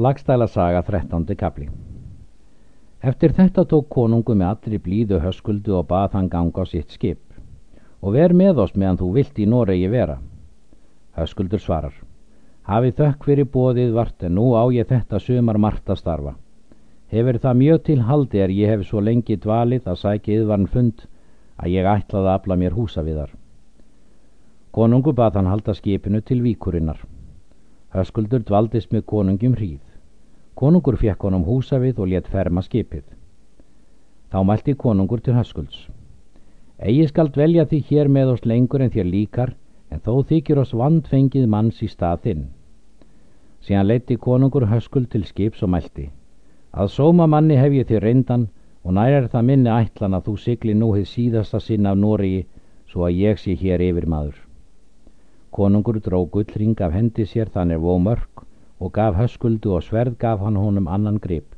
Lagstæla saga 13. kapli Eftir þetta tók konungu með allri blíðu höskuldu og bað hann ganga á sitt skip og ver með oss meðan þú vilt í Noregi vera. Höskuldur svarar Hafið þökk fyrir bóðið vart en nú á ég þetta sömar margt að starfa. Hefur það mjög til haldi er ég hef svo lengi dvalið að sæki yðvarn fund að ég ætlaði að afla mér húsa við þar. Konungu bað hann halda skipinu til víkurinnar. Höskuldur dvaldist með konungjum hríð. Konungur fekk honum húsa við og let ferma skipið. Þá mælti konungur til Höskulds. Egi skalt velja því hér með oss lengur en þér líkar, en þó þykir oss vandfengið manns í stað þinn. Síðan leiti konungur Höskuld til skips og mælti. Að sóma manni hef ég þér reyndan og nær er það minni ætlan að þú sigli nú hefð síðasta sinn af Nóriði svo að ég sé hér yfir maður. Konungur dró gullring af hendi sér þannig vó mörg og gaf höskuldu og sverð gaf hann honum annan grip.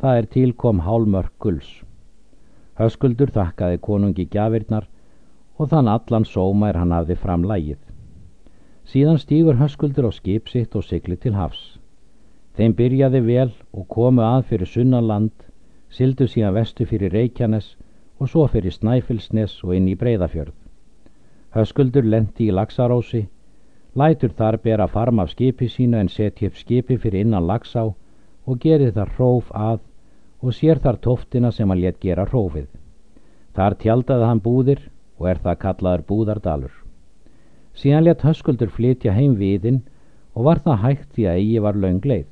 Það er tilkom hálmörk gulls. Höskuldur þakkaði konungi gjafirnar og þann allan sóma er hann hafði fram lægið. Síðan stýgur höskuldur á skip sitt og sigli til hafs. Þeim byrjaði vel og komu að fyrir sunnanland, sildu síðan vestu fyrir Reykjanes og svo fyrir Snæfellsnes og inn í Breiðafjörð. Höskuldur lendi í Laxarósi lætur þar bera farm af skipi sínu en setja upp skipi fyrir innan lagsá og gerir þar hróf að og sér þar tóftina sem hann let gera hrófið. Þar tjaldaði hann búðir og er það kallaður búðardalur. Síðan let höskuldur flytja heim viðinn og var það hægt því að eigi var laung leið.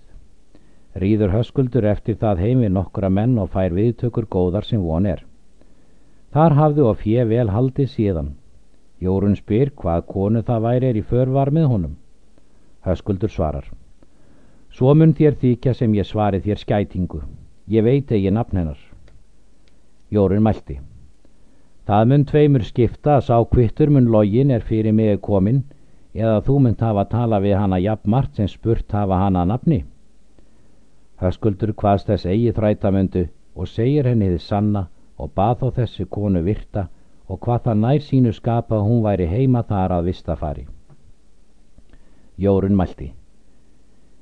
Rýður höskuldur eftir það heim við nokkura menn og fær viðtökur góðar sem von er. Þar hafðu og fjö vel haldið síðan Jórun spyr hvað konu það væri er í förvar með honum. Höskuldur svarar. Svo mun þér þykja sem ég svari þér skætingu. Ég veit eigi nafn hennar. Jórun mælti. Það mun tveimur skipta að sá kvittur mun login er fyrir mig komin eða þú mun hafa að tala við hana jafnmart sem spurt hafa hana nafni. Höskuldur hvaðst þess eigi þrætamöndu og segir henni þið sanna og bað á þessi konu virta og hvað það nær sínu skapa hún væri heima þar að vistafari. Jórun mælti.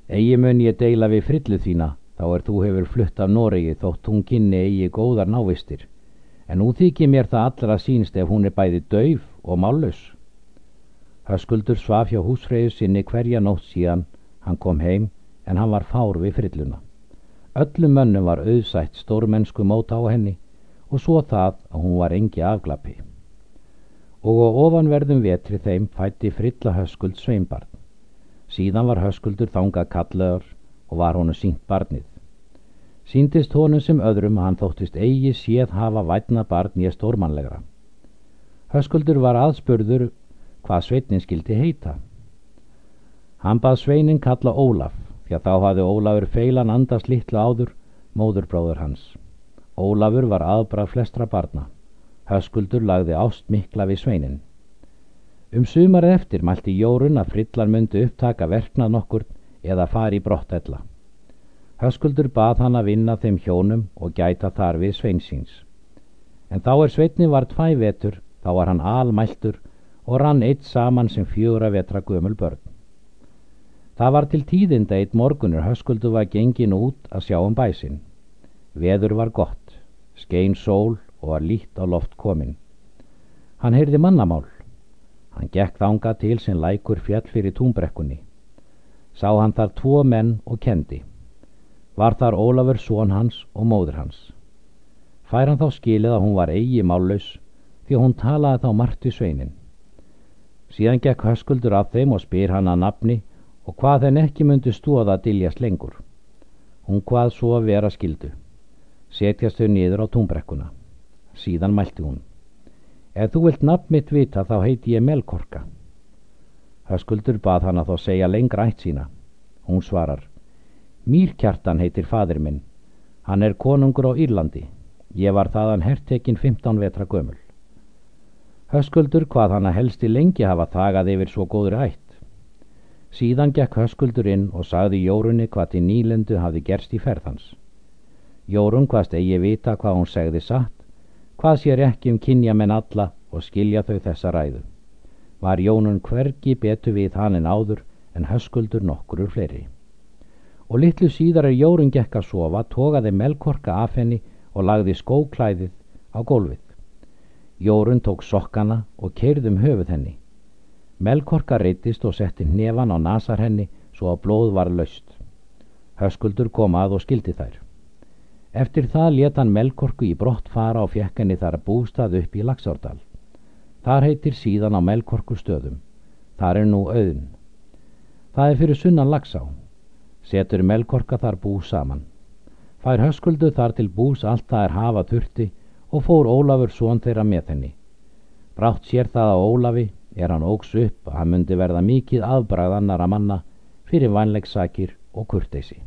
Egi mun ég deila við frillu þína, þá er þú hefur flutt af Noregi þótt hún kynni eigi góðar návistir, en nú þykir mér það allra sínst ef hún er bæði dauf og mállus. Höskuldur svaf hjá húsfreyju sinni hverja nótt síðan, hann kom heim, en hann var fár við frilluna. Öllum mönnum var auðsætt stórmennsku móta á henni, og svo það að hún var engi afglappi. Og á ofanverðum vetri þeim fætti frilla höskuld sveimbarn. Síðan var höskuldur þangað kallaður og var honu sínt barnið. Síntist honum sem öðrum að hann þóttist eigi séð hafa vætna barn ég stórmanlegra. Höskuldur var aðspurður hvað sveitnin skildi heita. Hann bað sveinin kalla Ólaf, því að þá hafði Ólafur feilan andast litlu áður, móðurbróður hans. Ólafur var aðbrað flestra barna. Höskuldur lagði ást mikla við sveinin. Um sumarið eftir mælti Jórun að frillan myndi upptaka verknað nokkur eða fari í brottella. Höskuldur bað hann að vinna þeim hjónum og gæta þar við sveinsins. En þá er sveitni var tvæ vetur, þá var hann almæltur og rann eitt saman sem fjóra vetra gömul börn. Það var til tíðinda eitt morgunur höskuldu var gengin út að sjá um bæsin. Veður var gott skein sól og var lít á loft komin. Hann heyrði mannamál. Hann gekk þanga til sem lækur fjall fyrir túnbrekkunni. Sá hann þar tvo menn og kendi. Var þar Ólafur són hans og móður hans. Fær hann þá skilið að hún var eigi mállaus því hún talaði þá margt í sveinin. Síðan gekk höskuldur af þeim og spyr hann að nafni og hvað henn ekki myndi stóða að diljast lengur. Hún hvað svo að vera skildu setjast þau niður á túnbrekkuna. Síðan mælti hún. Ef þú vilt nafn mitt vita þá heiti ég Melkorka. Höskuldur bað hann að þá segja lengra ætt sína. Hún svarar. Mýrkjartan heitir fadir minn. Hann er konungur á Írlandi. Ég var þaðan hertekinn 15 vetra gömul. Höskuldur hvað hann að helsti lengi hafa þagað yfir svo góður ætt. Síðan gekk Höskuldur inn og sagði Jórunni hvað til nýlendu hafi gerst í ferðans. Jórun hvaðst eigi vita hvað hún segði satt, hvað sér ekki um kynja menn alla og skilja þau þessa ræðu. Var Jónun hvergi betu við hann en áður en höskuldur nokkurur fleiri. og litlu síðar er Jórun gekk að sofa, tókaði melkorka af henni og lagði skóklæðið á gólfið. Jórun tók sokkana og keirðum höfuð henni. Melkorka reytist og setti nefan á nasar henni svo að blóð var löst. Höskuldur kom að og skildi þær. Eftir það leta hann Melkorku í brott fara og fjekk henni þar bústað upp í Laxárdal. Þar heitir síðan á Melkorku stöðum. Þar er nú auðn. Það er fyrir sunnan Laxá. Setur Melkorka þar bú saman. Fær höskuldu þar til bús allt það er hafa þurfti og fór Ólafur són þeirra með henni. Brátt sér það á Ólafi er hann ógs upp að hann myndi verða mikið afbrað annara manna fyrir vanlegsakir og kurteysi.